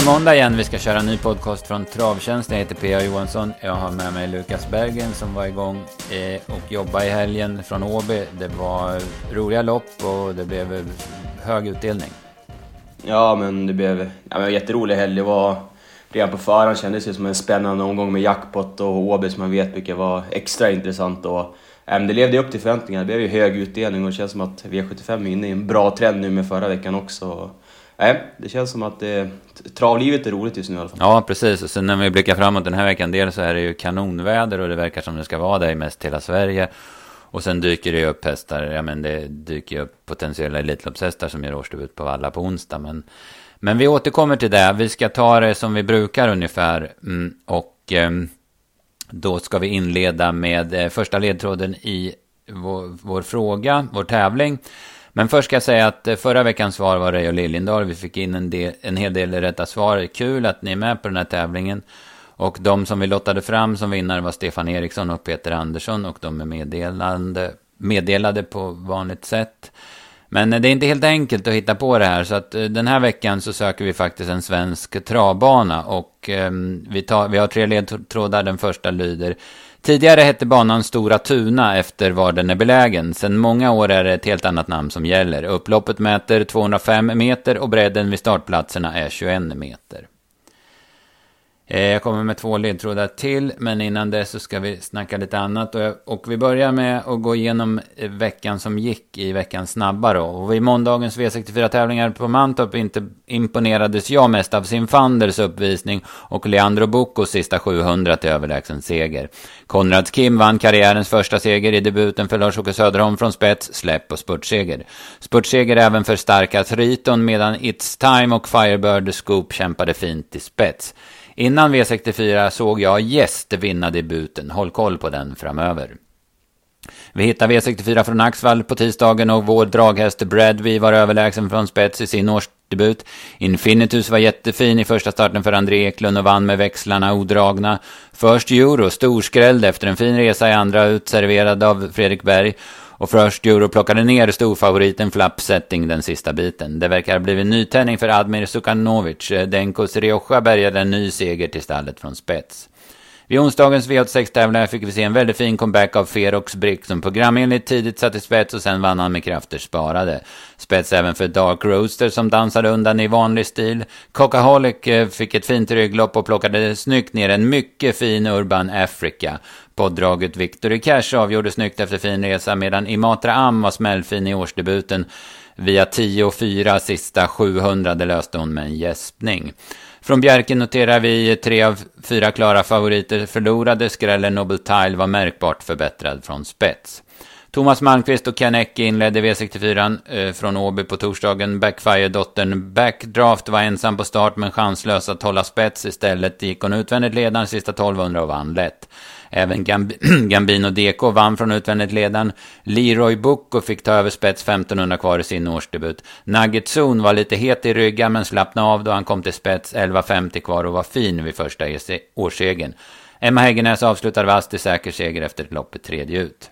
är det måndag igen. Vi ska köra en ny podcast från Travtjänst. Jag heter P.A. Johansson. Jag har med mig Lukas Bergen som var igång eh, och jobbade i helgen från Åby. Det var roliga lopp och det blev hög utdelning. Ja, men det blev ja, men en jätterolig helg. Det var redan på förhand kändes det som en spännande omgång med jackpot och Åby som man vet brukar vara extra intressant. Och, äm, det levde upp till förväntningarna. Det blev ju hög utdelning och det känns som att V75 är inne i en bra trend nu med förra veckan också. Nej, det känns som att det, travlivet är roligt just nu i alla fall. Ja, precis. Och sen när vi blickar framåt den här veckan, dels så är det ju kanonväder och det verkar som det ska vara det i mest hela Sverige. Och sen dyker det ju upp hästar, ja men det dyker ju upp potentiella Elitloppshästar som gör årsdebut på Valla på onsdag. Men, men vi återkommer till det. Vi ska ta det som vi brukar ungefär. Mm, och eh, då ska vi inleda med eh, första ledtråden i vår, vår fråga, vår tävling. Men först ska jag säga att eh, förra veckans svar var Reijo Liljendahl. Vi fick in en, del, en hel del rätta svar. Kul att ni är med på den här tävlingen. Och de som vi lottade fram som vinnare var Stefan Eriksson och Peter Andersson. Och de är meddelande, meddelade på vanligt sätt. Men eh, det är inte helt enkelt att hitta på det här. Så att eh, den här veckan så söker vi faktiskt en svensk travbana. Och eh, vi, tar, vi har tre ledtrådar. Den första lyder. Tidigare hette banan Stora Tuna efter var den är belägen. Sedan många år är det ett helt annat namn som gäller. Upploppet mäter 205 meter och bredden vid startplatserna är 21 meter. Eh, jag kommer med två ledtrådar till, men innan det så ska vi snacka lite annat. Och, vi börjar med att gå igenom eh, veckan som gick i veckan snabba då. Och vid måndagens V64-tävlingar på Mantorp inte imponerades jag mest av sin Fanders uppvisning och Leandro Buccos sista 700 till överlägsen seger. Konrads Kim vann karriärens första seger i debuten för Lars-Åke Söderholm från spets, släpp och spurtseger. Spurtseger även för starka Triton medan It's Time och Firebird Scoop kämpade fint i spets. Innan V64 såg jag Gäst vinna debuten. Håll koll på den framöver. Vi hittar V64 från Axvall på tisdagen och vår draghäst Bradby var överlägsen från spets i sin årsdebut. Infinitus var jättefin i första starten för André Eklund och vann med växlarna odragna. First Euro storskrällde efter en fin resa i andra utserverad av Fredrik Berg. Och First Euro plockade ner storfavoriten Flap Setting den sista biten. Det verkar ha blivit nytändning för Admir Sukanovic. Denkos Rioja bärgade en ny seger till stallet från spets. Vid onsdagens V86-tävlingar fick vi se en väldigt fin comeback av Ferox Brick som programenligt tidigt satte spets och sen vann han med krafter sparade. Spets även för Dark Roaster som dansade undan i vanlig stil. Cockaholic eh, fick ett fint rygglopp och plockade snyggt ner en mycket fin Urban Africa. Poddraget Victory Cash avgjorde snyggt efter fin resa medan Imatra Am var smällfin i årsdebuten. Via 10-4 sista 700 det löste hon med en gäspning. Från Bjerke noterar vi tre av fyra klara favoriter förlorade. Skrällen Nobel Tile var märkbart förbättrad från spets. Thomas Malmqvist och Ken Ecke inledde V64 eh, från Åby på torsdagen. Backfire-dottern Backdraft var ensam på start men chanslös att hålla spets. Istället gick hon utvändigt ledaren sista 1200 och vann lätt. Även Gamb Gambino Deco vann från utvändigt ledaren. Leroy Bucco fick ta över spets 1500 kvar i sin årsdebut. Nugget Zone var lite het i ryggen men slappnade av då han kom till spets 11.50 kvar och var fin vid första årssegern. Emma Häggenäs avslutade vasst i säker seger efter loppet tredje ut.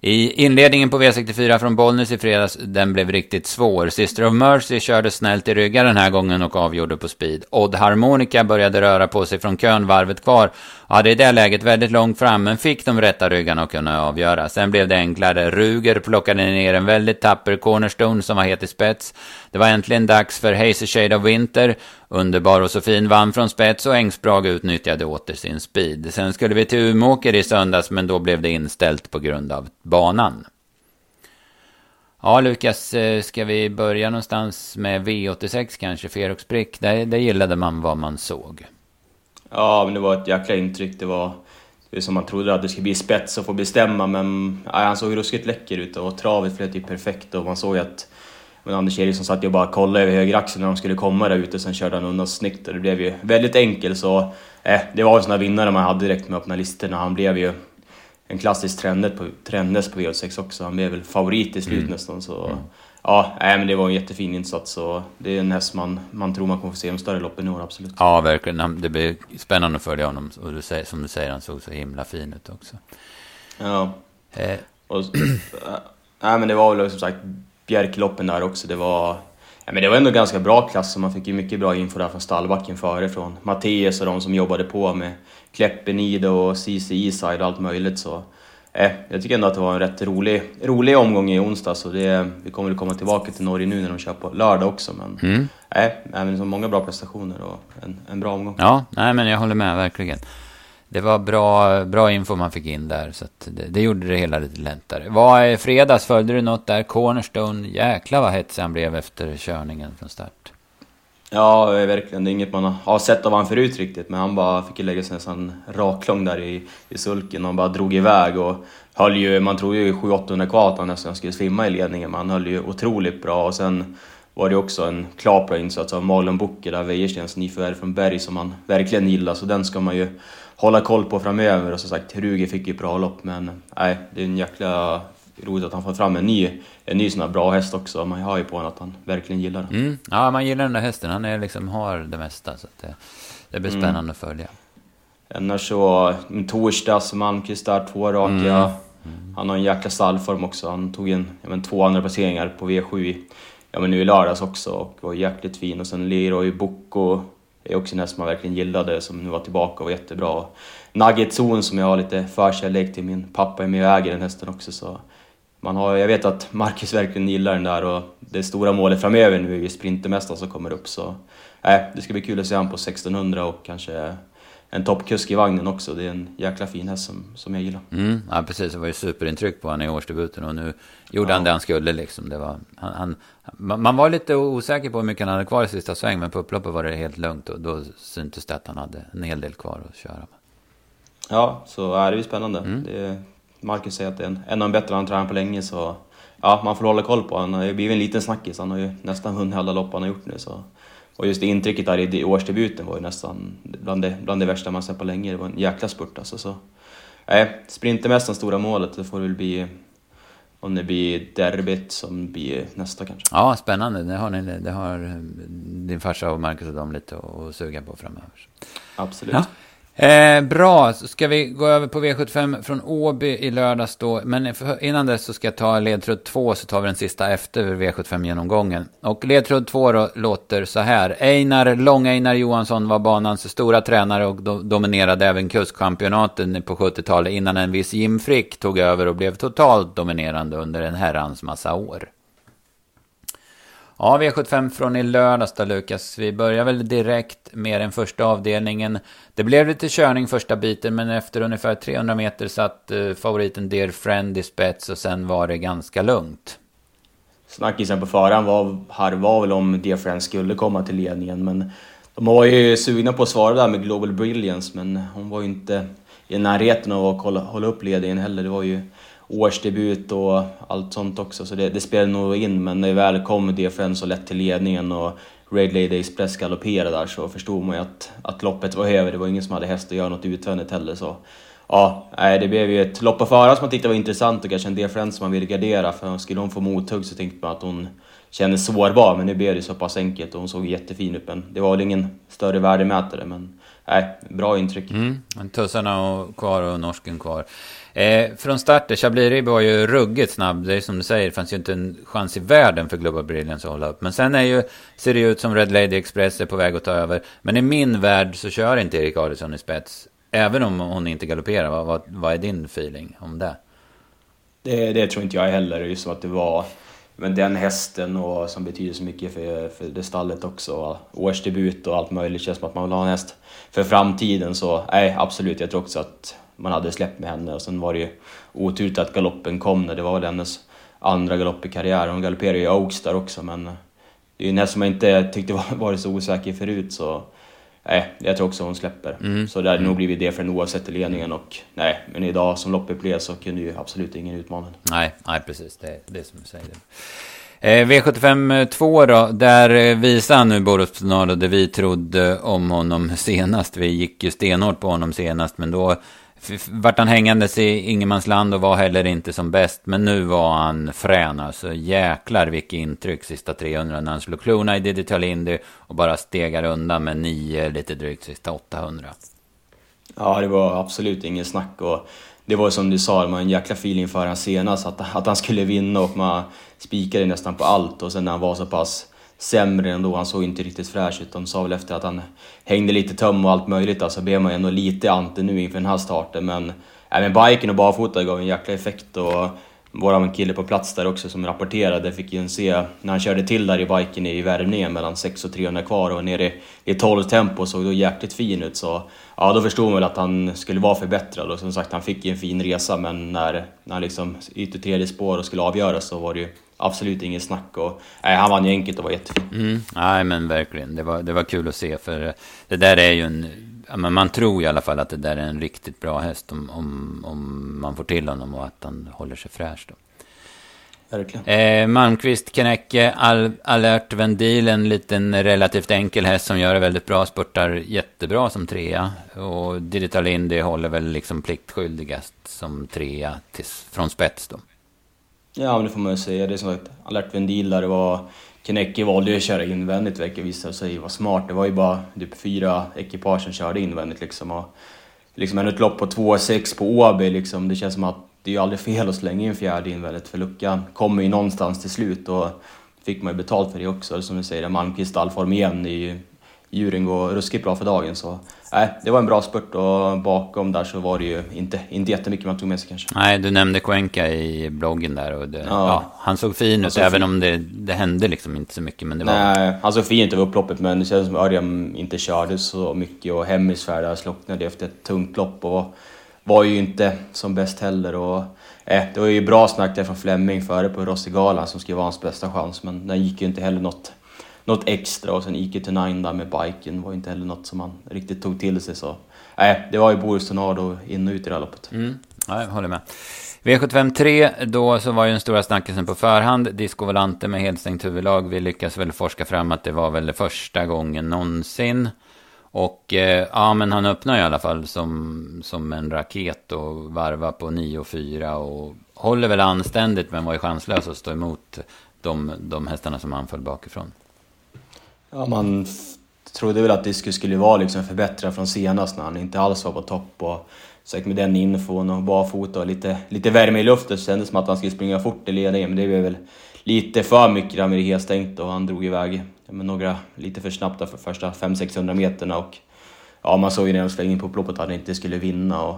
I inledningen på V64 från Bollnäs i fredags, den blev riktigt svår. Sister of Mercy körde snällt i ryggar den här gången och avgjorde på speed. Odd Harmonica började röra på sig från kön varvet kvar. Hade i det läget väldigt långt fram, men fick de rätta ryggarna att kunna avgöra. Sen blev det enklare. Ruger plockade ner en väldigt tapper Cornerstone som var het i spets. Det var äntligen dags för Hazy Shade of Winter. Underbar och så fin vann från spets och Engsbrag utnyttjade åter sin speed. Sen skulle vi till Umeåker i söndags, men då blev det inställt på grund av banan. Ja, Lukas, eh, ska vi börja någonstans med V86 kanske, Ferox Brick? Där, där gillade man vad man såg. Ja, men det var ett jäkla intryck. Det var, det som man trodde att det skulle bli spets och få bestämma, men ja, han såg ruskigt läcker ut och travet flöt ju perfekt och man såg att men Anders Eriksson satt ju bara och kollade över högeraxeln när de skulle komma där ute, sen körde han undan snyggt och det blev ju väldigt enkelt så... Eh, det var en sån där vinnare man hade direkt med öppna listorna. Han blev ju en klassisk trendnäs på, trendnäs på V86 också. Han blev väl favorit i slut mm. nästan så... Mm. Ja, nej, men det var en jättefin insats och det är en häst man, man tror man kommer få se de större loppen i år, absolut. Ja, verkligen. Det blir spännande att följa honom och du säger, som du säger, han såg så himla fin ut också. Ja. Eh. Och, nej, men det var väl som sagt Bjärkloppen där också. Det var Ja, men det var ändå ganska bra klass och man fick ju mycket bra info där från stallbacken före. Från Mattias och de som jobbade på med Kleppenide och CC Easide och allt möjligt. Så eh, jag tycker ändå att det var en rätt rolig, rolig omgång i onsdag. Så det, vi kommer väl komma tillbaka till Norge nu när de kör på lördag också. Men mm. eh, även så många bra prestationer och en, en bra omgång. Ja, nej, men jag håller med verkligen. Det var bra, bra info man fick in där, så det, det, gjorde det hela lite lättare. Vad fredags, följde du något där? Cornerstone, jäklar vad hetsig han blev efter körningen från start. Ja, verkligen. Det är inget man har sett av honom förut riktigt, men han bara fick lägga sig nästan raklång där i, i sulken och bara drog iväg och höll ju, man tror ju 700-800 kvar att han nästan skulle svimma i ledningen, men han höll ju otroligt bra och sen var det också en klar bra insats av Malin Bucke, där Wäjerstens nyförvärv från Berg som man verkligen gillar, så den ska man ju hålla koll på framöver. Och som sagt, Ruger fick ju bra lopp, men nej, det är en jäkla roligt att han fått fram en ny, en ny sån här bra häst också. Man har ju på honom att han verkligen gillar den. Mm. Ja, man gillar den där hästen. Han är liksom, har det mesta, så det, det blir mm. spännande mm. att följa. Annars så, torsdags, Malmqvist där, två raka. Mm. Han har en jäkla stallform också. Han tog en, ja, men, två andra placeringar på V7 i, ja, men nu i lördags också och var jäkligt fin. Och sen Leroy Bocco är också en häst man verkligen gillade som nu var tillbaka och var jättebra. Nugget Zon som jag har lite förkärlek till, min pappa är med och äger den hästen också så man har, jag vet att Marcus verkligen gillar den där och det stora målet framöver nu är ju Sprintermästaren som kommer upp så äh, det ska bli kul att se honom på 1600 och kanske en toppkusk i vagnen också. Det är en jäkla fin häst som, som jag gillar. Mm, ja, precis. Det var ju superintryck på honom i årsdebuten och nu gjorde ja. han det han skulle liksom. Det var, han, han, man var lite osäker på hur mycket han hade kvar i sista sväng, men på upploppet var det helt lugnt och då syntes det att han hade en hel del kvar att köra med. Ja, så är det ju spännande. Mm. Det, Marcus säger att det är en, en av de bättre han tränat på länge, så ja, man får hålla koll på honom. Han har ju blivit en liten snackis. Han har ju nästan vunnit alla lopp han har gjort nu. Så. Och just det intrycket där i årsdebuten var ju nästan bland det, bland det värsta man sett på länge. Det var en jäkla spurt alltså. Så, nej, Sprintermästaren stora målet, det får väl bli om det blir derbyt som blir nästa kanske. Ja, spännande. Det har, ni, det har eh, din farsa och Marcus och de lite att suga på framöver. Absolut. Ja. Eh, bra, så ska vi gå över på V75 från Åby i lördags då. Men innan dess så ska jag ta ledtråd 2 så tar vi den sista efter V75-genomgången. Och ledtråd 2 då låter så här. Einar, Lång-Einar Johansson var banans stora tränare och do dominerade även kustchampionaten på 70-talet innan en viss Jim Frick tog över och blev totalt dominerande under en herrans massa år. Ja, V75 från i lördags då Lukas. Vi börjar väl direkt med den första avdelningen. Det blev lite körning första biten, men efter ungefär 300 meter satt eh, favoriten Dear Friend i spets och sen var det ganska lugnt. Snackisen på förhand var, här var väl om Dear Friend skulle komma till ledningen, men de var ju sugna på att svara där med Global Brilliance, men hon var ju inte i närheten av att hålla, hålla upp ledningen heller. Det var ju årsdebut och allt sånt också, så det, det spelade nog in. Men när det väl kom DFN så lätt till ledningen och Raid Lady Express galopperade där så förstod man ju att, att loppet var över. Det var ingen som hade häst att göra något utvändigt heller. Så ja, det blev ju ett lopp på förhand som man tyckte var intressant och kanske en DFN som man ville gardera. För skulle hon få mothugg så tänkte man att hon kändes sårbar, men nu blev det så pass enkelt och hon såg jättefin ut. Men det var väl ingen större värdemätare, men nej, bra intryck. Mm, tussarna kvar och norsken kvar. Eh, från starten, Chablis Ribbe var ju ruggigt snabb. Det är som du säger, det fanns ju inte en chans i världen för Global Brilliance att hålla upp. Men sen är ju, ser det ut som Red Lady Express är på väg att ta över. Men i min värld så kör inte Erik Adielsson i spets. Även om hon inte galopperar. Vad, vad, vad är din feeling om det? det? Det tror inte jag heller. Just som att det var men den hästen och, som betyder så mycket för, för det stallet också. Årsdebut och allt möjligt. Känns som att man vill ha en häst för framtiden. Så nej, absolut. Jag tror också att man hade släppt med henne och sen var det ju oturligt att galoppen kom när det var väl hennes andra galopp i karriären. Hon galopperade ju i Oaks där också men det är ju en häst som jag inte tyckte var, var så osäker förut så nej, jag tror också hon släpper. Mm. Så det hade mm. nog blivit det för en oavsett ledningen och nej, men idag som loppet blev så kunde ju absolut ingen utmana Nej, nej precis, det är det som du säger. Eh, V75 2 då, där eh, visar han nu Boris Pinardo det vi trodde om honom senast. Vi gick ju stenhårt på honom senast, men då vart han hängandes i ingenmansland och var heller inte som bäst. Men nu var han frän alltså. Jäklar vilket intryck sista 300 när han slog klona i Digital Indy och bara stegar undan med 9 lite drygt sista 800. Ja, det var absolut ingen snack och det var som du sa, det var en jäkla feeling för han senast att, att han skulle vinna och man spikade nästan på allt och sen när han var så pass sämre ändå. Han såg inte riktigt fräsch ut. De sa väl efter att han hängde lite töm och allt möjligt. Alltså blev man ju ändå lite ante nu inför den här starten. Men även biken och barfota gav en jäkla effekt. Och vår kille på plats där också som rapporterade fick ju se när han körde till där i biken i värmningen mellan 6 och 300 kvar och nere i 12 tempo såg då jäkligt fin ut. Så ja, då förstod man väl att han skulle vara förbättrad och som sagt han fick ju en fin resa men när, när han liksom ytter tredje spår och skulle avgöras så var det ju absolut inget snack. Och, nej, han vann ju enkelt och var jättefin. Mm, nej men verkligen, det var, det var kul att se för det där är ju en men man tror i alla fall att det där är en riktigt bra häst om, om, om man får till honom och att han håller sig fräsch. Då. Verkligen. Eh, Malmqvist, Kennecke, Al Alert Vendil, en liten relativt enkel häst som gör det väldigt bra, spurtar jättebra som trea. Och Digital Indy håller väl liksom pliktskyldigast som trea tills, från spets då. Ja, men det får man ju säga. Det är som sagt, Alert Vendil där det var Kanecki valde ju att köra invändigt vilket visade sig vara smart. Det var ju bara typ fyra ekipage som körde invändigt liksom. Och liksom ett lopp på 2,6 på Åby liksom. Det känns som att det är ju aldrig fel att slänga in fjärde invändigt för luckan kommer ju någonstans till slut och fick man ju betalt för det också. Som du säger, Malmqvist allform igen. i djuren går ruskigt bra för dagen. Så nej, det var en bra spurt och bakom där så var det ju inte, inte jättemycket man tog med sig kanske. Nej, du nämnde Cuenca i bloggen där och det, ja. ja. han såg fin ut även fin. om det, det hände liksom inte så mycket. Men det var... Nej, han såg fin ut över upploppet men det kändes som Örjan inte körde så mycket och Hemmisfärd slocknade efter ett tungt lopp och var ju inte som bäst heller. Och, eh, det var ju bra snack där från Flemming före på Rossigalan som skulle vara hans bästa chans men den gick ju inte heller något något extra och sen Ike to där med biken var inte heller något som man riktigt tog till sig. Så nej, det var ju Boris Tornado in och ut i det här loppet. Mm. Ja, jag håller med. V75 3, då så var ju den stora snackisen på förhand. Disco Volante med helstängt huvudlag. Vi lyckas väl forska fram att det var väl första gången någonsin. Och eh, ja, men han öppnar i alla fall som, som en raket och varvar på 9-4 och håller väl anständigt men var ju chanslös att stå emot de, de hästarna som han föll bakifrån. Ja, man trodde väl att Disco skulle vara liksom förbättrad från senast när han inte alls var på topp. Och säkert med den infon och barfota och lite, lite värme i luften så kändes det som att han skulle springa fort i ledningen. Men det blev väl lite för mycket där med det helstängt och han drog iväg med några lite för snabbt för första 500-600 meterna. Och ja, man såg ju när de slängde in på upploppet att han inte skulle vinna. Och,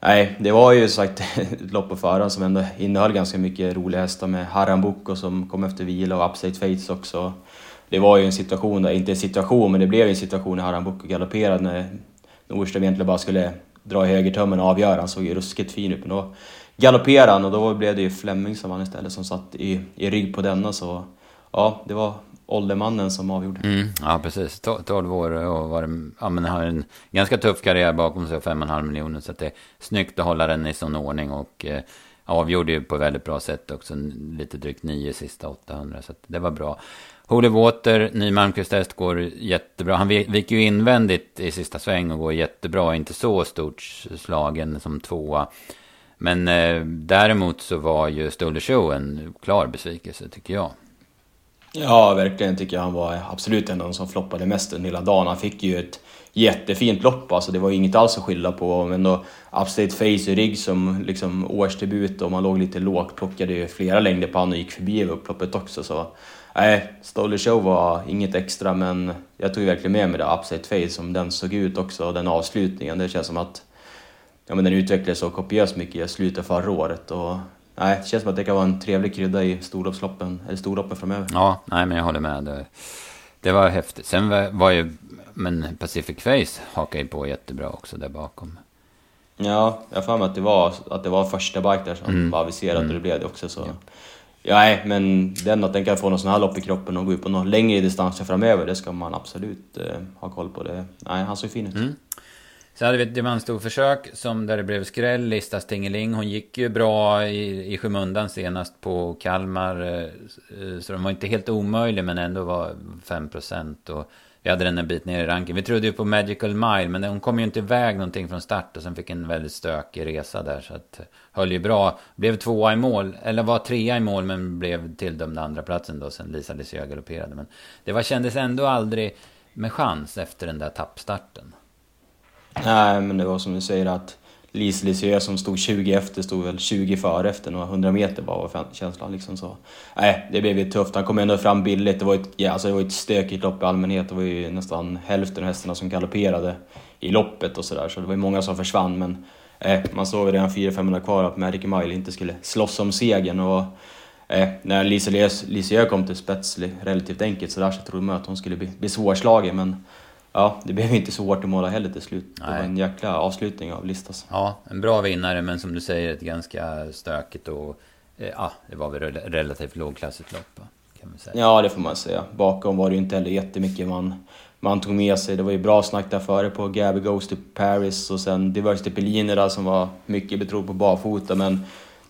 nej, det var ju sagt ett lopp på förhand som ändå innehöll ganska mycket roliga hästar med Haram Boko som kom efter vila och Upstate Fates också det var ju en situation, inte en situation, men det blev en situation när Haram Boko galopperade när Norström egentligen bara skulle dra i högertömmen och avgöra. Han såg ju ruskigt fin ut. Men då galopperade han och då blev det ju Flemming som vann istället som satt i, i rygg på denna. Så ja, det var åldermannen som avgjorde. Mm, ja, precis. 12 år och var, ja, men har en ganska tuff karriär bakom sig och 5,5 miljoner. Så det är snyggt att hålla den i sån ordning. Och eh, avgjorde ju på väldigt bra sätt också. Lite drygt nio sista 800. Så det var bra. Holy Water, ny Malmqvist går jättebra. Han viker ju invändigt i sista sväng och går jättebra. Inte så stort slagen som tvåa. Men eh, däremot så var ju Stolder Show en klar besvikelse tycker jag. Ja, verkligen tycker jag han var absolut en av de som floppade mest under hela dagen. Han fick ju ett jättefint lopp, alltså det var inget alls att skylla på. Men då Upstate Face i rygg som liksom årsdebut och man låg lite lågt, plockade ju flera längder på honom och gick förbi över upploppet också. Så nej, Stolly Show var inget extra men jag tog verkligen med mig det Upside Face som den såg ut också och den avslutningen. Det känns som att ja, men den utvecklades så kopiöst mycket i slutet förra året. Och, nej, det känns som att det kan vara en trevlig krydda i storloppsloppen, eller storloppen framöver. Ja, nej men jag håller med. Det, det var häftigt. Sen var, var ju, men Pacific Face hakade på jättebra också där bakom. Ja, jag har för mig att det var, att det var första bike där som mm. var aviserad mm. och det blev det också. Så. Ja. Ja, nej, men den att den kan få någon sån här lopp i kroppen och gå ut på någon längre distanser framöver, det ska man absolut eh, ha koll på. Det. Nej, han såg fin ut. Mm. Så hade vi ett diamantstorförsök som där det blev skräll. Lista Stingeling. Hon gick ju bra i, i skymundan senast på Kalmar. Eh, eh så de var inte helt omöjlig men ändå var 5% och vi hade den en bit ner i ranken. Vi trodde ju på Magical Mile, men hon kom ju inte iväg någonting från start och sen fick en väldigt stökig resa där. Så att höll ju bra. Blev tvåa i mål, eller var trea i mål, men blev tilldömd andra platsen då sen Lisa Licia galopperade. Men det var, kändes ändå aldrig med chans efter den där tappstarten. Nej, men det var som du säger att Lise Lisieux som stod 20 efter, stod väl 20 före efter några hundra meter bara var känslan liksom så. Nej, det blev ju tufft. Han kom ändå fram billigt. Det var ett, ja, alltså det var ett stökigt lopp i allmänhet. Det var ju nästan hälften av hästarna som galopperade i loppet och sådär. Så det var ju många som försvann men eh, man såg ju redan 400-500 kvar att Merrick Mile inte skulle slåss om segern. Och, eh, när Lise Lisieux kom till spets relativt enkelt sådär så trodde man att hon skulle bli, bli svårslagen men Ja, det blev inte så hårt att måla heller till slut. Nej. Det var en jäkla avslutning av Listas. Ja, en bra vinnare men som du säger ett ganska stökigt och eh, ja, det var väl relativt lågklassigt lopp. Kan man säga. Ja, det får man säga. Bakom var det ju inte heller jättemycket man, man tog med sig. Det var ju bra snack där före på Gabby Goes to Paris och sen Diversity där som var mycket betrodd på barfota men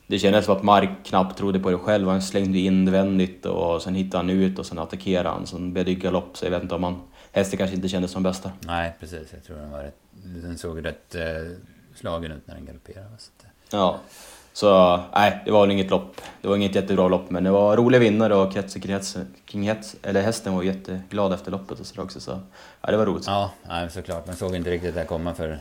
det kändes som att Mark knappt trodde på det själv. Han slängde invändigt och sen hittade han ut och sen attackerade han. Sen blev det galopp så jag vet inte om han hästen kanske inte kändes som bästa. Nej, precis. Jag tror den var rätt, den såg rätt eh, slagen ut när den galopperade. Så Ja, så nej, det var väl inget lopp. Det var inget jättebra lopp, men det var rolig vinnare och kretsar kring hets, eller hästen var jätteglad efter loppet och så också. Så ja, det var roligt. Ja, nej, såklart. Man såg inte riktigt det komma för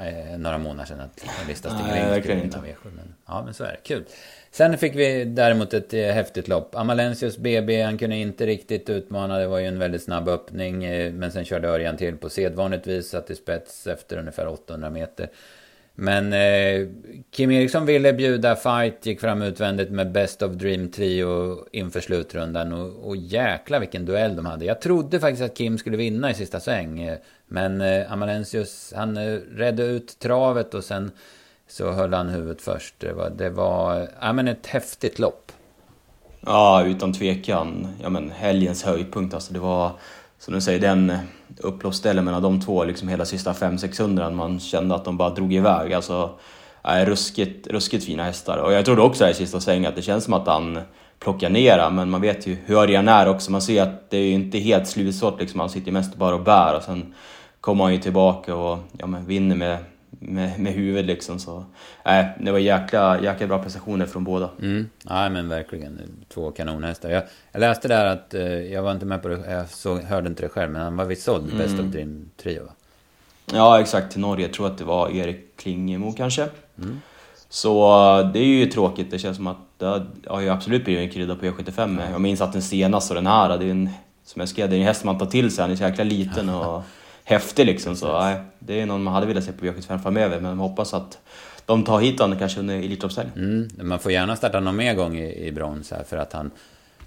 eh, några månader sedan att lista in. Nej, verkligen inte. Men, ja, men så är det. Kul. Sen fick vi däremot ett eh, häftigt lopp. Amalensius BB, han kunde inte riktigt utmana. Det var ju en väldigt snabb öppning. Eh, men sen körde Örjan till på sedvanligt vis. Satt i spets efter ungefär 800 meter. Men eh, Kim Eriksson ville bjuda fight, gick fram utvändigt med Best of Dream Trio inför slutrundan. Och, och jäkla vilken duell de hade. Jag trodde faktiskt att Kim skulle vinna i sista sväng. Eh, men eh, Amalensius, han eh, redde ut travet och sen så höll han huvudet först. Det var, det var ja, men ett häftigt lopp. Ja, utan tvekan. Ja, men helgens höjdpunkt. Alltså, det var, som du säger, den upploppsställen mellan de två, liksom hela sista 500-600, man kände att de bara drog iväg. Alltså, ja, ruskigt, ruskigt fina hästar. Och jag trodde också här i sista svängen att det känns som att han plockar ner men man vet ju hur han är också. Man ser att det är ju inte helt slutsålt liksom. Han sitter mest bara och bär och sen kommer han ju tillbaka och ja, men vinner med med, med huvudet liksom. Så, äh, det var jäkla, jäkla bra prestationer från båda. Mm. Ja men verkligen, två kanonhästar. Jag, jag läste där att, eh, jag var inte med på det, jag såg, hörde inte det själv, men han var visst såld mm. Best of Dream Trio va? Ja exakt, till Norge. Jag tror att det var Erik Klingemo kanske. Mm. Så det är ju tråkigt, det känns som att det har ju absolut blivit en krydda på E75 med. Jag minns att den senaste och den här, det är en, som jag skrev, det är en häst man tar till sig, han är så jäkla liten och häftig liksom. Så nej, det är någon man hade velat se på V75 framöver, men jag hoppas att de tar hit honom kanske under Elitloppshelgen. Mm, man får gärna starta någon mer gång i, i brons här, för att han,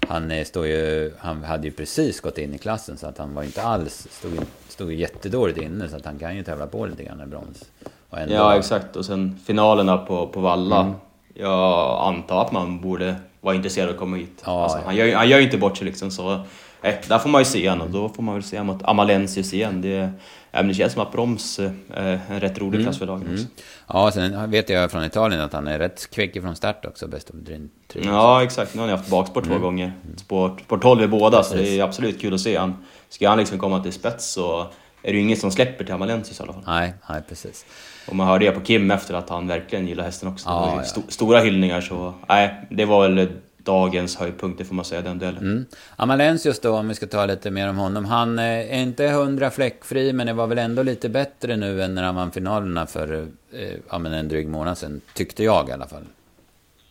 han, står ju, han hade ju precis gått in i klassen så att han var inte alls, stod, stod jättedåligt inne så att han kan ju tävla på lite grann i brons. Ändå... Ja exakt och sen finalerna på, på Valla. Mm. Jag antar att man borde vara intresserad av att komma hit. Ja, alltså, ja. Han, gör, han gör ju inte bort sig liksom så eh, där får man ju se honom. Då får man väl se mot Amalensius igen. Det, äh, det känns som att Broms är eh, en rätt rolig mm. klass för dagen också. Mm. Ja, sen vet jag från Italien att han är rätt kvick från start också, Best of Dream Ja, exakt. Nu har han haft bakspår två mm. gånger. Spår, spår 12 i båda, Precis. så det är absolut kul att se. Han, ska han liksom komma till spets så är det ju inget som släpper till Amalensius i alla fall. Nej, nej precis. Och man hörde det på Kim efter att han verkligen gillar hästen också. Ja, ja. st stora hyllningar så, nej, det var väl dagens höjdpunkt, får man säga, den delen. Mm. Amalensius då, om vi ska ta lite mer om honom. Han eh, är inte hundra fläckfri, men det var väl ändå lite bättre nu än när han vann finalerna för eh, ja, en dryg månad sedan. Tyckte jag i alla fall.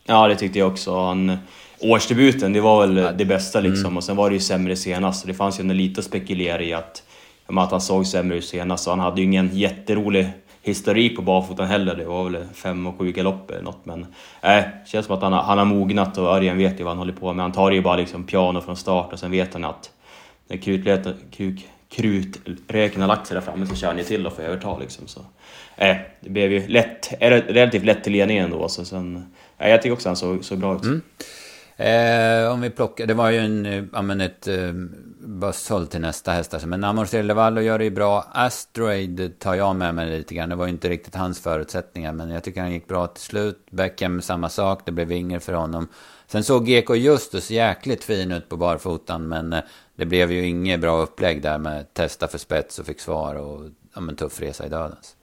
Ja, det tyckte jag också. Han, årsdebuten, det var väl ja. det bästa liksom. Mm. Och sen var det ju sämre senast. Så det fanns ju lite att spekulera i att, att han såg sämre ut senast. Så han hade ju ingen jätterolig historik på barfotan heller. Det var väl fem och sju galopper eller något. Men äh, känns som att han har, han har mognat och Örjan vet ju vad han håller på med. Han tar ju bara liksom piano från start och sen vet han att när krutröken har lagt sig där framme så kör han ju till och får överta liksom. Så, eh, det blev ju lätt, relativt lätt till ledning ändå. Så sen, eh, jag tycker också att han såg, så bra ut. Mm. Eh, om vi plockar, det var ju en, eh, ja men ett eh, eh, till nästa häst. Alltså. Men Amor Silvervallo gör det ju bra. Asteroid tar jag med mig lite grann. Det var ju inte riktigt hans förutsättningar. Men jag tycker han gick bra till slut. Beckham samma sak. Det blev inget för honom. Sen såg Geko Justus jäkligt fin ut på barfotan. Men eh, det blev ju inget bra upplägg där med testa för spets och fick svar. Och ja, men tuff resa i dödens.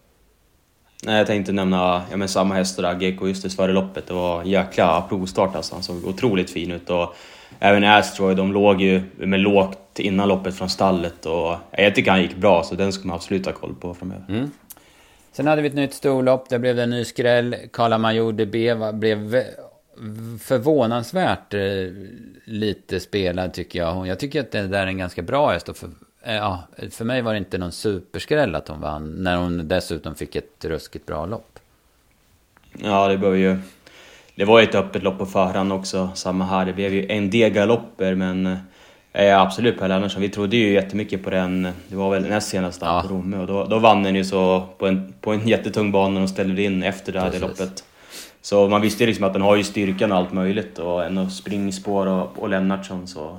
Nej, jag tänkte nämna ja, men samma häst, där, GK Justus före loppet. Det var en jäkla provstart alltså. Han såg otroligt fin ut. Och även Astroy, de låg ju med lågt innan loppet från stallet. Och jag tycker han gick bra, så den ska man absolut ha koll på framöver. Mm. Sen hade vi ett nytt storlopp, där blev det en ny skräll. Karla Major DB blev förvånansvärt eh, lite spelad tycker jag. Jag tycker att det där är en ganska bra häst. För, ja, för mig var det inte någon superskräll att hon vann. När hon dessutom fick ett ruskigt bra lopp. Ja, det blev ju... Det var ju ett öppet lopp på förhand också, samma här. Det blev ju en del galopper, men eh, absolut Per Lennartsson. Vi trodde ju jättemycket på den, det var väl näst senast ja. på Romme och då, då vann den ju så på en, på en jättetung bana och ställde in efter det här det loppet. Så man visste ju liksom att den har ju styrkan och allt möjligt och en springspår och, och Lennartsson så...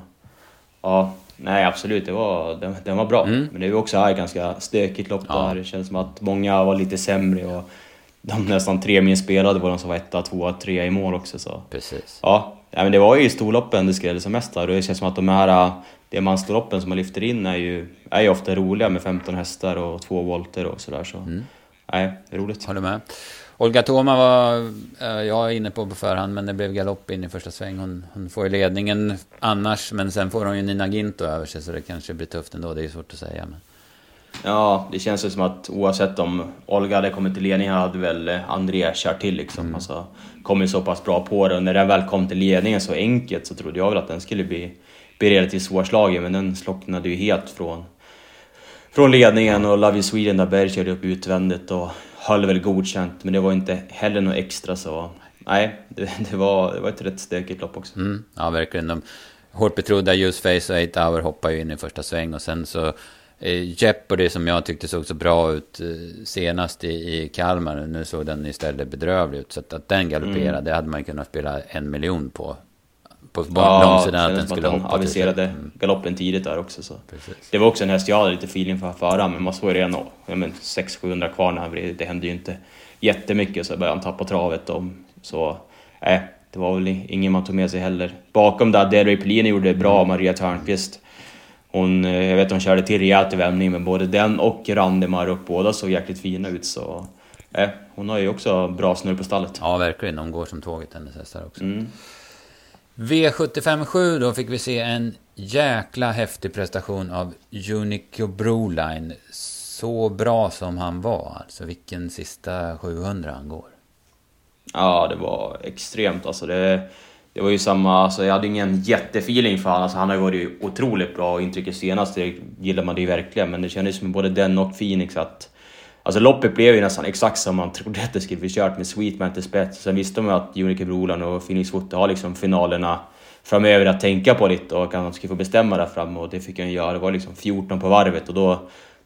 Ja, nej absolut, det var, den, den var bra. Mm. Men det var också ett ganska stökigt lopp ja. där. Det känns som att många var lite sämre och de nästan tre min spelade var de som var etta, tvåa, trea i mål också. Så. Precis. Ja, ja men det var ju storloppen det skrällde som mest där och det känns som att de här diamantstorloppen som man lyfter in är ju, är ju ofta roliga med 15 hästar och två volter och sådär. Så. Mm. Nej, roligt. Håller med. Olga Toma var eh, jag inne på på förhand, men det blev galopp in i första sväng. Hon, hon får ju ledningen annars, men sen får hon ju Nina Ginto över sig, så det kanske blir tufft ändå. Det är svårt att säga. Men... Ja, det känns ju som att oavsett om Olga hade kommit till ledningen hade väl André kört till liksom. Mm. Alltså, kommit så pass bra på det och när den väl kom till ledningen så enkelt så trodde jag väl att den skulle bli, bli relativt svårslagen, men den slocknade ju helt från, från ledningen och Love You Sweden där Berg körde upp utvändigt och höll väl godkänt, men det var inte heller något extra så... Nej, det, det var, det var ett rätt stökigt lopp också. Mm, ja, verkligen. De hårt betrodda Just Face och 8 Hour hoppar ju in i första sväng och sen så... Eh, Jeopardy som jag tyckte såg så bra ut eh, senast i, i Kalmar, nu såg den istället bedrövlig ut. Så att, att den galopperade, mm. det hade man kunnat spela en miljon på på ja, långsidan att den skulle hoppa. aviserade mm. galoppen tidigt där också. Så. Det var också en häst jag hade lite feeling för att föra, men man såg ju redan 600-700 kvar när han Det hände ju inte jättemycket, så började han tappa travet. Och, så äh, det var väl ingen man tog med sig heller. Bakom där, Delray Pellini gjorde det bra, Maria Törnqvist. Hon, eh, jag vet hon körde till rejält i vändning, men både den och Randemar och båda såg jäkligt fina ut. Så, äh, hon har ju också bra snurr på stallet. Ja, verkligen. Hon går som tåget, hennes hästar också. Mm. V757 då fick vi se en jäkla häftig prestation av Unico Broline. Så bra som han var, alltså vilken sista 700 han går. Ja, det var extremt alltså. Det, det var ju samma, alltså jag hade ingen jättefeeling för honom. Alltså, han har varit otroligt bra och intrycket senast, det gillar man det ju verkligen. Men det kändes som både den och Phoenix att Alltså loppet blev ju nästan exakt som man trodde att det skulle bli kört med Sweetman till spets. Sen visste man ju att Unique Brolan och Phoenix Foot har liksom finalerna framöver att tänka på lite och att han skulle få bestämma där fram och det fick han göra. Det var liksom 14 på varvet och då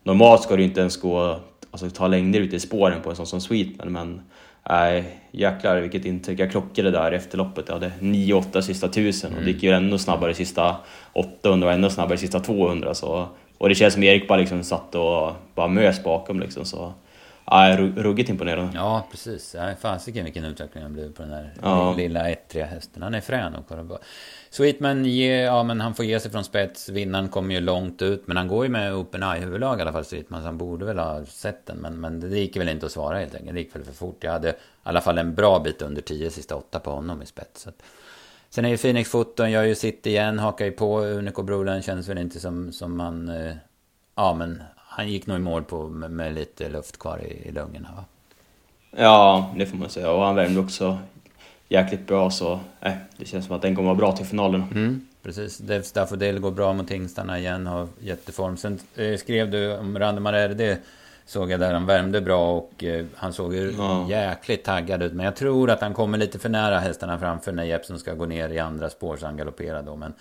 normalt ska du inte ens gå, alltså ta längder ute i spåren på en sån som Sweetman men nej, jäklar vilket intryck. Jag klockade där efter loppet. Jag hade 9-8 sista tusen och det gick ju ännu snabbare sista 800 och ännu snabbare sista 200 så och det känns som Erik bara liksom satt och bara mös bakom liksom så... Ja, ruggigt imponerande. Ja, precis. Ja, fasiken vilken utveckling han blev på den här ja. lilla 1-3 hästen. Han är frän och kolla på. Sweetman, ja men han får ge sig från spets. Vinnaren kommer ju långt ut. Men han går ju med open eye huvudlag i alla fall, Sweetman. Så han borde väl ha sett den. Men, men det gick väl inte att svara helt enkelt. Det gick väl för fort. Jag hade i alla fall en bra bit under 10 sista 8 på honom i spets. Sen är ju Phoenix Foton, gör ju sitt igen, hakar ju på. Unico Brolen känns väl inte som, som man... Eh, ja, men han gick nog i mål på, med, med lite luft kvar i, i lungorna va? Ja, det får man säga. Och han värmde också jäkligt bra så eh, det känns som att den kommer vara bra till finalen. Mm, precis. Dave Staffordale går bra mot Hingstarna igen, har jätteform. Sen eh, skrev du om Randemar RD såg jag där han värmde bra och eh, han såg ju ja. jäkligt taggad ut. Men jag tror att han kommer lite för nära hästarna framför när Jeppson ska gå ner i andra spår så han galopperar då. Men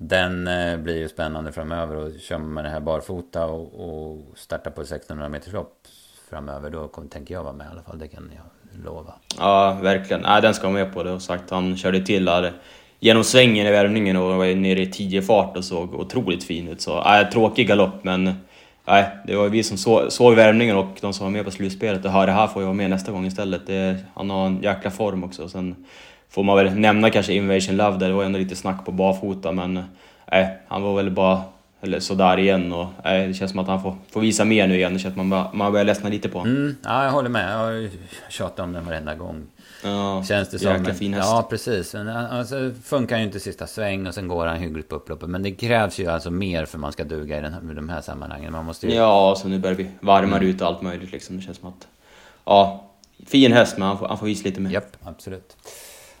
den eh, blir ju spännande framöver och kör man det här barfota och, och startar på 1600 meters lopp framöver då kommer, tänker jag vara med i alla fall. Det kan jag lova. Ja, verkligen. Nej, den ska vara med på. Det har sagt, han körde till där genom svängen i värmningen och var nere i 10 fart och såg otroligt fin ut. Så, nej, tråkig galopp men nej, det var vi som såg, såg värmningen och de som var med på slutspelet och hörde här får jag vara med nästa gång istället. Det, han har en jäkla form också. Sen får man väl nämna kanske Invasion Love där, det var ändå lite snack på barfota men nej, han var väl bara eller sådär igen och nej, det känns som att han får, får visa mer nu igen. Det känns som att man, man börjar ledsna lite på honom. Mm, ja, jag håller med. Jag har tjatat om den varenda gång. Ja, Känns det som. jäkla fin häst. Ja, precis. Men, alltså, funkar ju inte sista sväng och sen går han hyggligt på upploppet. Men det krävs ju alltså mer för man ska duga i, den här, i de här sammanhangen. Man måste ju... Ja, så nu börjar vi varmare ut och allt möjligt liksom. Det känns som att... Ja, fin häst men han får, han får visa lite mer. Japp, absolut.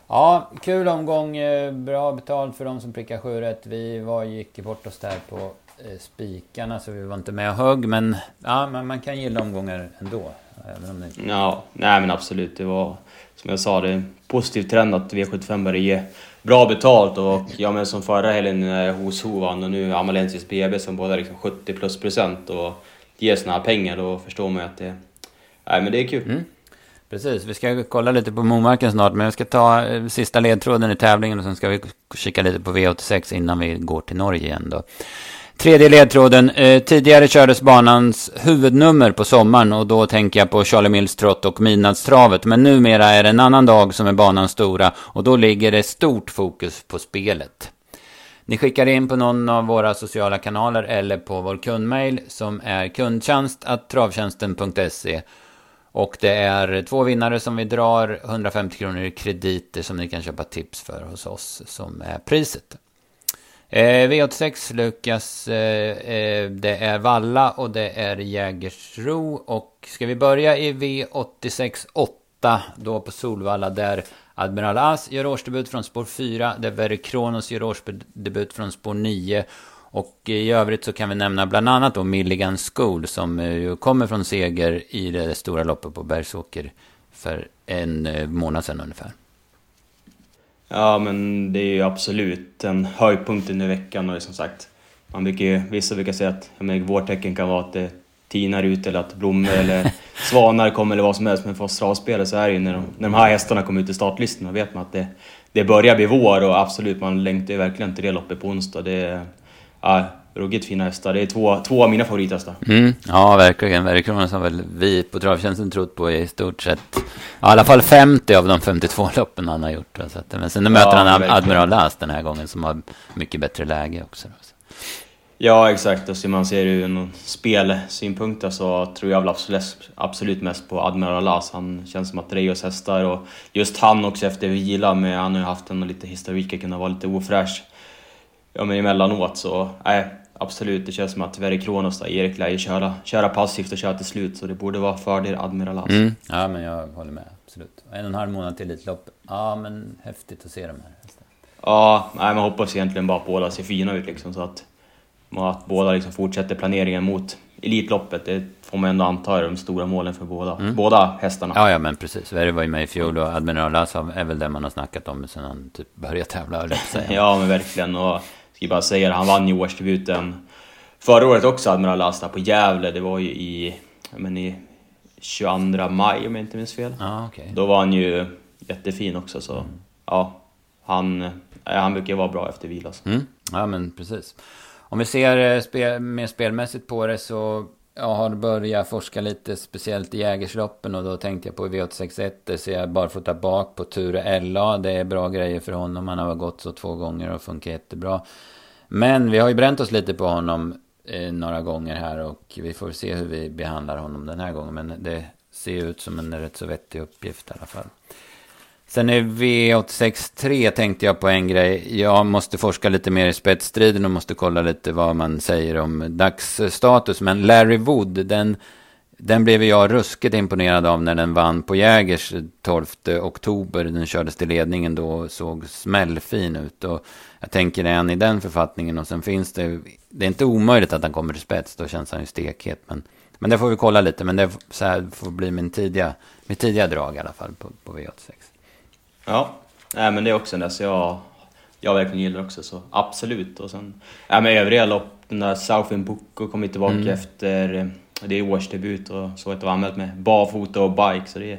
Ja, kul omgång. eh, Bra betalt för de som prickar sju rätt. Vi var, gick bort oss där på eh, spikarna så vi var inte med och högg. Men ja, man, man kan gilla omgångar ändå. Även om det. Ja, nej men absolut. Det var som jag sa, det är en positiv trend att V75 börjar ge bra betalt och ja men som förra helgen när hos Ho vann och nu Amalensis BB som båda liksom 70 plus procent och ger såna här pengar då förstår man ju att det... Nej men det är kul. Mm. Precis, vi ska kolla lite på Momarken snart, men vi ska ta eh, sista ledtråden i tävlingen och sen ska vi kika lite på V86 innan vi går till Norge igen då. Tredje ledtråden. Eh, tidigare kördes banans huvudnummer på sommaren och då tänker jag på Charlie Mills trott och Midnattstravet. Men numera är det en annan dag som är banans stora och då ligger det stort fokus på spelet. Ni skickar in på någon av våra sociala kanaler eller på vår kundmail som är kundtjänst.travtjänsten.se och det är två vinnare som vi drar 150 kronor i krediter som ni kan köpa tips för hos oss som är priset. Eh, V86 Lukas, eh, eh, det är Valla och det är Jägersro. Och ska vi börja i V86 8 då på Solvalla där Admiral As gör årsdebut från spår 4. Där Verre Kronos gör årsdebut från spår 9. Och i övrigt så kan vi nämna bland annat då Milligan School som eh, ju kommer från seger i det stora loppet på Bergsåker för en eh, månad sedan ungefär. Ja men det är ju absolut en höjdpunkt under veckan och som sagt man brukar ju, vissa brukar säga att jag menar, vårtecken kan vara att det tinar ut eller att blommor eller svanar kommer eller vad som helst men för oss travspelare så är det ju när de, när de här hästarna kommer ut i startlistorna vet man att det, det börjar bli vår och absolut man längtar ju verkligen till det loppet på onsdag. Det ja, ruggigt fina hästar. Det är två, två av mina favorithästar. Mm, ja, verkligen. Verkligen som väl vi på Travtjänsten trott på i stort sett. Ja, I alla fall 50 av de 52 loppen han har gjort. Så att, men sen möter Ja, han verkligen. Admiral Las den här gången som har mycket bättre läge också. Ja, exakt. Och så man ser ur någon spelsynpunkt så tror jag väl absolut, mest på Admiral Las. Han känns som att Reos hästar och just han också efter vila med, han har ju haft en lite historik, kunna vara lite ofräsch ja, men emellanåt så, nej, absolut. Det känns som att Verre Kronos där, Erik lär ju köra, köra passivt och köra till slut så det borde vara fördel Admiral As. Mm. Ja, men jag håller med. Absolut. En och en halv månad till Elitlopp. Ja, men häftigt att se de här. Ja, nej, man hoppas egentligen bara att båda ser fina ut liksom så att, att båda liksom fortsätter planeringen mot Elitloppet. Det får man ändå anta är de stora målen för båda, båda hästarna. Ja, ja, men precis. Verre var ju med i fjol och Admiral Las är väl det man har snackat om sen han typ började tävla, på. Ja, men verkligen. Och ska bara säga det, han vann ju årsdebuten förra året också, Admiral Asta, på Gävle. Det var ju i, men i 22 maj om jag inte minns fel. Ja, okej. Då var han ju jättefin också, så ja, han, han brukar ju vara bra efter vila. Så. Mm. Ja, men precis. Om vi ser eh, spel, mer spelmässigt på det så jag har börjat forska lite speciellt i Jägersloppen och då tänkte jag på V861. det ser jag barfota bak på Ture LA. Det är bra grejer för honom. Han har gått så två gånger och funkar jättebra. Men vi har ju bränt oss lite på honom eh, några gånger här och vi får se hur vi behandlar honom den här gången. Men det ser ju ut som en rätt så vettig uppgift i alla fall. Sen är V86.3 tänkte jag på en grej. Jag måste forska lite mer i spetsstriden och måste kolla lite vad man säger om dagsstatus. Men Larry Wood, den, den blev jag ruskigt imponerad av när den vann på Jägers 12 oktober. Den kördes till ledningen då och såg smällfin ut. Och jag tänker, en i den författningen och sen finns det... Det är inte omöjligt att han kommer till spets, då känns han ju stekhet. Men, men det får vi kolla lite. Men det så här får bli min tidiga, mitt tidiga drag i alla fall på, på V86. Ja, nej, men det är också en där jag, jag verkligen gillar också, så absolut. Och sen, ja, men övriga lopp, den där Southend Boko kom ju tillbaka Mm. efter, eh, det är årsdebut och så att det var anmält med barfota och bike, så det är,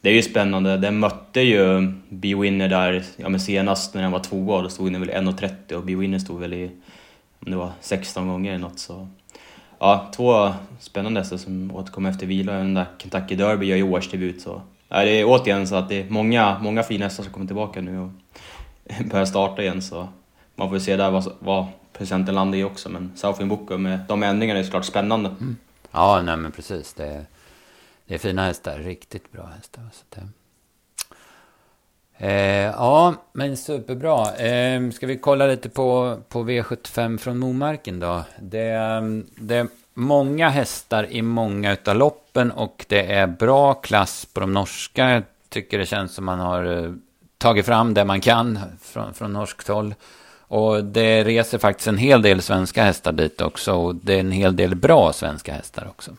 det är ju spännande. Den mötte ju B-Winner där, ja men senast när den var tvåa, då stod den väl 1.30 och B-Winner stod väl i, om det var 16 gånger eller något så. Ja, två spännande hästar som återkom efter vila. Den där Kentucky Derby gör ju årsdebut så. Ja, det är återigen så att det är många, många fina hästar som kommer tillbaka nu och börjar starta igen så man får se där vad, vad presenten landar i också. Men Southwind Boko med de ändringarna är såklart spännande. Mm. Ja, nej men precis. Det är, det är fina hästar. Riktigt bra hästar. Så det... Eh, ja, men superbra. Eh, ska vi kolla lite på, på V75 från Momarken då? Det, eh, det många hästar i många utav loppen och det är bra klass på de norska. Jag tycker det känns som man har eh, tagit fram det man kan från, från norskt håll. Och det reser faktiskt en hel del svenska hästar dit också. Och det är en hel del bra svenska hästar också.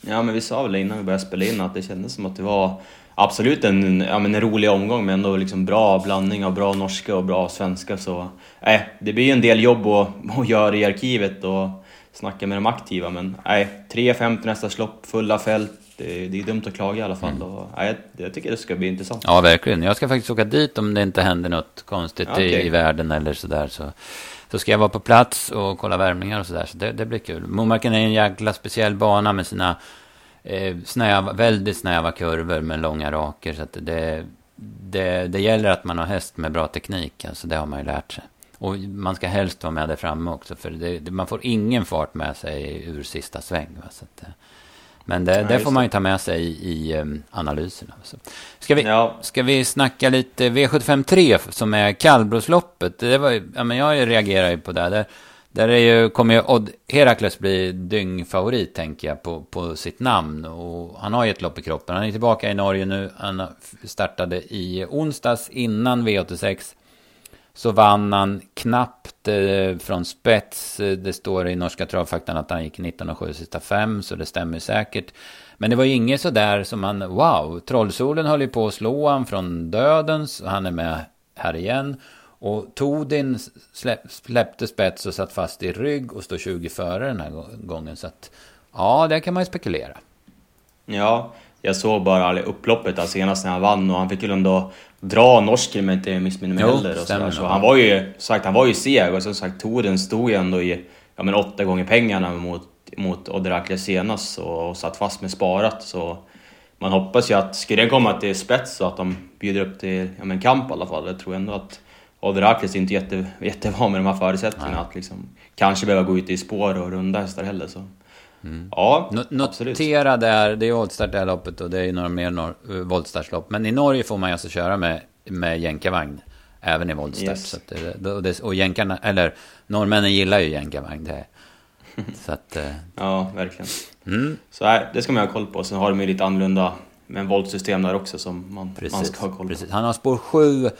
Ja, men vi sa väl innan vi började spela in att det kändes som att det var absolut en, ja, men en rolig omgång, men ändå liksom bra blandning av bra norska och bra svenska. Så äh, det blir ju en del jobb att, att göra i arkivet och snacka med de aktiva, men nej, äh, 3.50 nästa slopp, fulla fält. Det, det, är dumt att klaga i alla fall. Mm. Och, nej, jag tycker det ska bli intressant. Ja, verkligen. Jag ska faktiskt åka dit om det inte händer något konstigt okay. i, i världen eller sådär. Så, så ska jag vara på plats och kolla värmningar och sådär. Så det, det blir kul. Momarken är en jäkla speciell bana med sina eh, snäva, väldigt snäva kurvor med långa raker. Så det, det, det gäller att man har häst med bra teknik. Alltså det har man ju lärt sig. Och man ska helst vara med där framme också. För det, man får ingen fart med sig ur sista sväng. Va? Så att, eh, men det, ja, det får man ju ta med sig i, i um, analyserna. Så. Ska, vi, ja. ska vi snacka lite V753 som är kallblodsloppet? Det var, ja, men jag reagerar ju på det. Där, där är ju, kommer ju Odd Herakles bli dyngfavorit, tänker jag, på, på sitt namn. Och han har ju ett lopp i kroppen. Han är tillbaka i Norge nu. Han startade i onsdags innan V86. Så vann han knappt eh, från spets. Det står i norska travfaktan att han gick 19,7 sista fem, så det stämmer säkert. Men det var ju inget sådär som han, wow, Trollsolen höll ju på att slå han från dödens och han är med här igen. Och Todin släpp, släppte spets och satt fast i rygg och står 20 före den här gången. Så att, ja, det kan man ju spekulera. Ja, jag såg bara upploppet där senast när han vann och han fick ju ändå dra norsken med inte missminner mig heller. Och så, så han var ju, sagt, han var ju seg och som sagt Toren stod ju ändå i ja, men åtta gånger pengarna mot, mot Oderakle senast och, och satt fast med sparat. Så man hoppas ju att, skulle den komma till spets så att de bjuder upp till ja, men kamp i alla fall. Jag tror ändå att Oderakles är inte jätte, jättevan med de här förutsättningarna. Att liksom, kanske behöva gå ut i spår och runda hästar heller. Så. Mm. Ja, no Notera där, det är voltstart det här loppet och det är några mer eh, voltstartslopp. Men i Norge får man alltså köra med, med jänkarvagn. Även i voltstart. Yes. Så det, och, det, och jänkarna, eller norrmännen gillar ju jänkarvagn. Det, så att, eh. ja, verkligen. Mm. Så här, det ska man ha koll på. Sen har de ju lite annorlunda med en voltsystem där också som man, man ska ha koll på. Precis. Han har spår 7 Eh,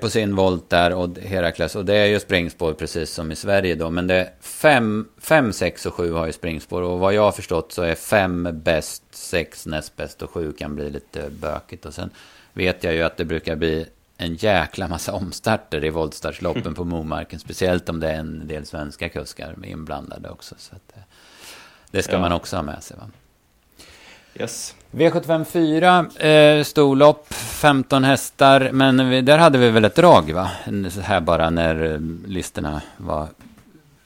på sin volt där och Herakles. Och det är ju springspår precis som i Sverige då. Men det är 5, 6 och 7 har ju springspår. Och vad jag har förstått så är 5 bäst, 6 näst bäst och 7 kan bli lite bökigt. Och sen vet jag ju att det brukar bli en jäkla massa omstarter i voltstartsloppen på Momarken. Speciellt om det är en del svenska kuskar inblandade också. Så eh, det ska ja. man också ha med sig. Va? Yes. V75 4, eh, storlopp, 15 hästar, men vi, där hade vi väl ett drag va? Så här bara när eh, listorna var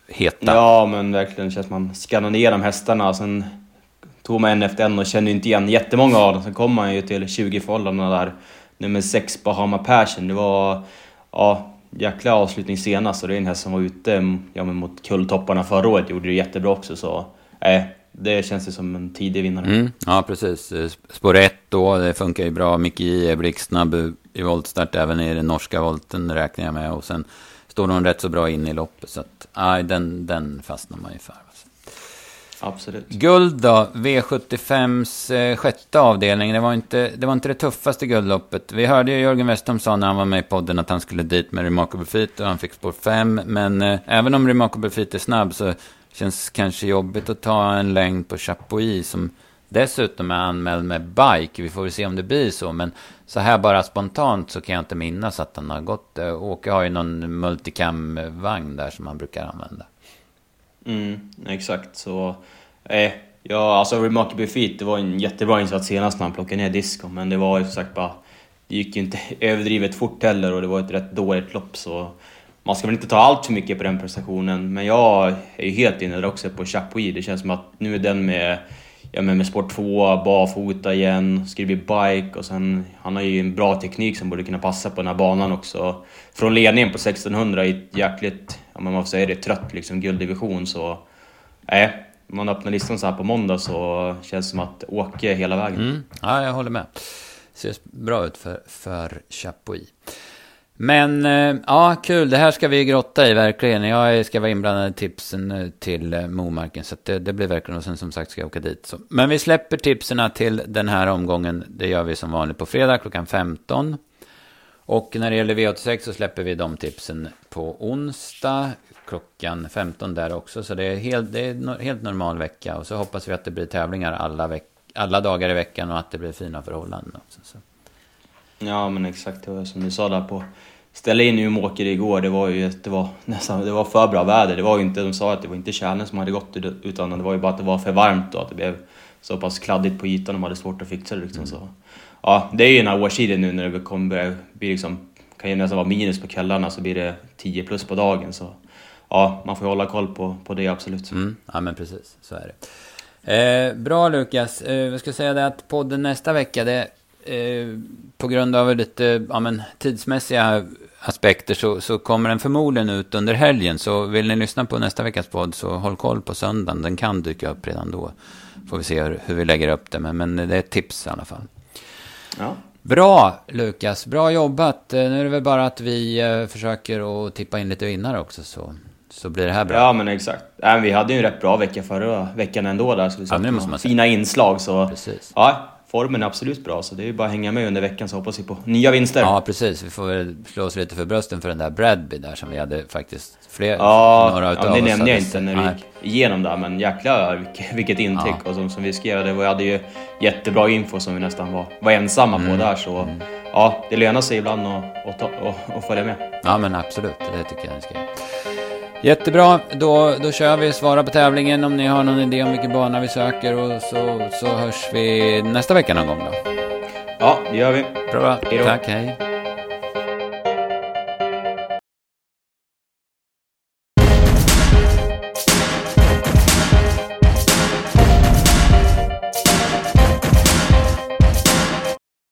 heta. Ja, men verkligen. Känns man skannar ner de hästarna. Sen tog man en efter en och kände inte igen jättemånga av dem. Sen kom man ju till 20 förhållandena där. Nummer 6, Bahama Passion. Det var ja, jäkla avslutning senast och det är en häst som var ute ja, men mot kulltopparna förra året. Gjorde det jättebra också så. Eh, det känns ju som en tidig vinnare. Mm, ja, precis. Spår 1 då, det funkar ju bra. Micke J är blixtsnabb i voltstart, även i den norska volten räknar jag med. Och sen står hon rätt så bra in i loppet, så att, aj, den, den fastnar man ju för. Alltså. Absolut. Guld då, V75s eh, sjätte avdelning. Det var, inte, det var inte det tuffaste guldloppet. Vi hörde ju Jörgen Westholm sa när han var med i podden att han skulle dit med Remarkable Feet och han fick spår 5. Men eh, även om Remarkable Feet är snabb så Känns kanske jobbigt att ta en längd på Chapuis som dessutom är anmäld med bike. Vi får väl se om det blir så. Men så här bara spontant så kan jag inte minnas att han har gått. Eh, Åke har ju någon multicam-vagn där som han brukar använda. Mm, exakt. Så, eh, ja, alltså Remarkable Feet, det var en jättebra insats senast när han plockade ner disco. Men det var ju som sagt bara... Det gick ju inte överdrivet fort heller och det var ett rätt dåligt lopp så man ska väl inte ta allt för mycket på den prestationen, men jag är ju helt inne där också på Chapuis. Det känns som att nu är den med ja, men med sport 2, barfota igen, ska det bli bike och sen... Han har ju en bra teknik som borde kunna passa på den här banan också. Från ledningen på 1600 i ett jäkligt, ja man får säga det, trött liksom gulddivision så... Nej, om man öppnar listan så här på måndag så känns det som att Åke hela vägen. Mm. Ja, jag håller med. Ser bra ut för, för Chapuis. Men eh, ja, kul. Det här ska vi grotta i verkligen. Jag ska vara inblandad i tipsen eh, till eh, Momarken. Så det, det, blir verkligen. Och sen som sagt ska jag åka dit. Så. Men vi släpper tipsen till den här omgången. Det gör vi som vanligt på fredag klockan 15. Och när det gäller V86 så släpper vi de tipsen på onsdag klockan 15 där också. Så det är helt, det är en helt normal vecka. Och så hoppas vi att det blir tävlingar alla, veck, alla dagar i veckan och att det blir fina förhållanden också. Så. Ja men exakt, det var som du sa där på ställa in Umeåker igår, det var ju det var nästan, det var för bra väder. Det var ju inte, de sa att det var inte kärlen som hade gått utan det var ju bara att det var för varmt och att det blev så pass kladdigt på ytan, de hade svårt att fixa det liksom. Mm. Så. Ja, det är ju några årstiden nu när det kommer bli liksom, kan ju nästan vara minus på kvällarna så blir det 10 plus på dagen. Så ja, man får ju hålla koll på, på det absolut. Mm, ja men precis, så är det. Eh, bra Lukas, eh, jag ska säga det att podden nästa vecka, det Eh, på grund av lite ja, men, tidsmässiga aspekter så, så kommer den förmodligen ut under helgen. Så vill ni lyssna på nästa veckas podd så håll koll på söndagen. Den kan dyka upp redan då. Får vi se hur, hur vi lägger upp det. Men, men det är ett tips i alla fall. Ja. Bra Lukas, bra jobbat. Eh, nu är det väl bara att vi eh, försöker att tippa in lite vinnare också så, så blir det här bra. Ja men exakt. Äh, vi hade ju en rätt bra vecka förra veckan ändå där. Så vi ja, måste man fina inslag så... Precis. Ja, formen är absolut bra, så det är ju bara att hänga med under veckan så hoppas vi på nya vinster. Ja, precis. Vi får väl slå oss lite för brösten för den där Bradby där som vi hade faktiskt fler, ja, några utav ja, det nämnde jag inte när vi gick igenom där, men jäklar vilket intryck. Ja. Och som, som vi skrev, det var, vi hade ju jättebra info som vi nästan var, var ensamma mm. på där, så mm. ja, det lönar sig ibland att, att, att, att följa med. Ja, men absolut. Det tycker jag ni ska göra. Jättebra, då, då kör vi. Svara på tävlingen om ni har någon idé om vilken bana vi söker och så, så hörs vi nästa vecka någon gång då. Ja, det gör vi. Bra, Hejdå. tack, hej.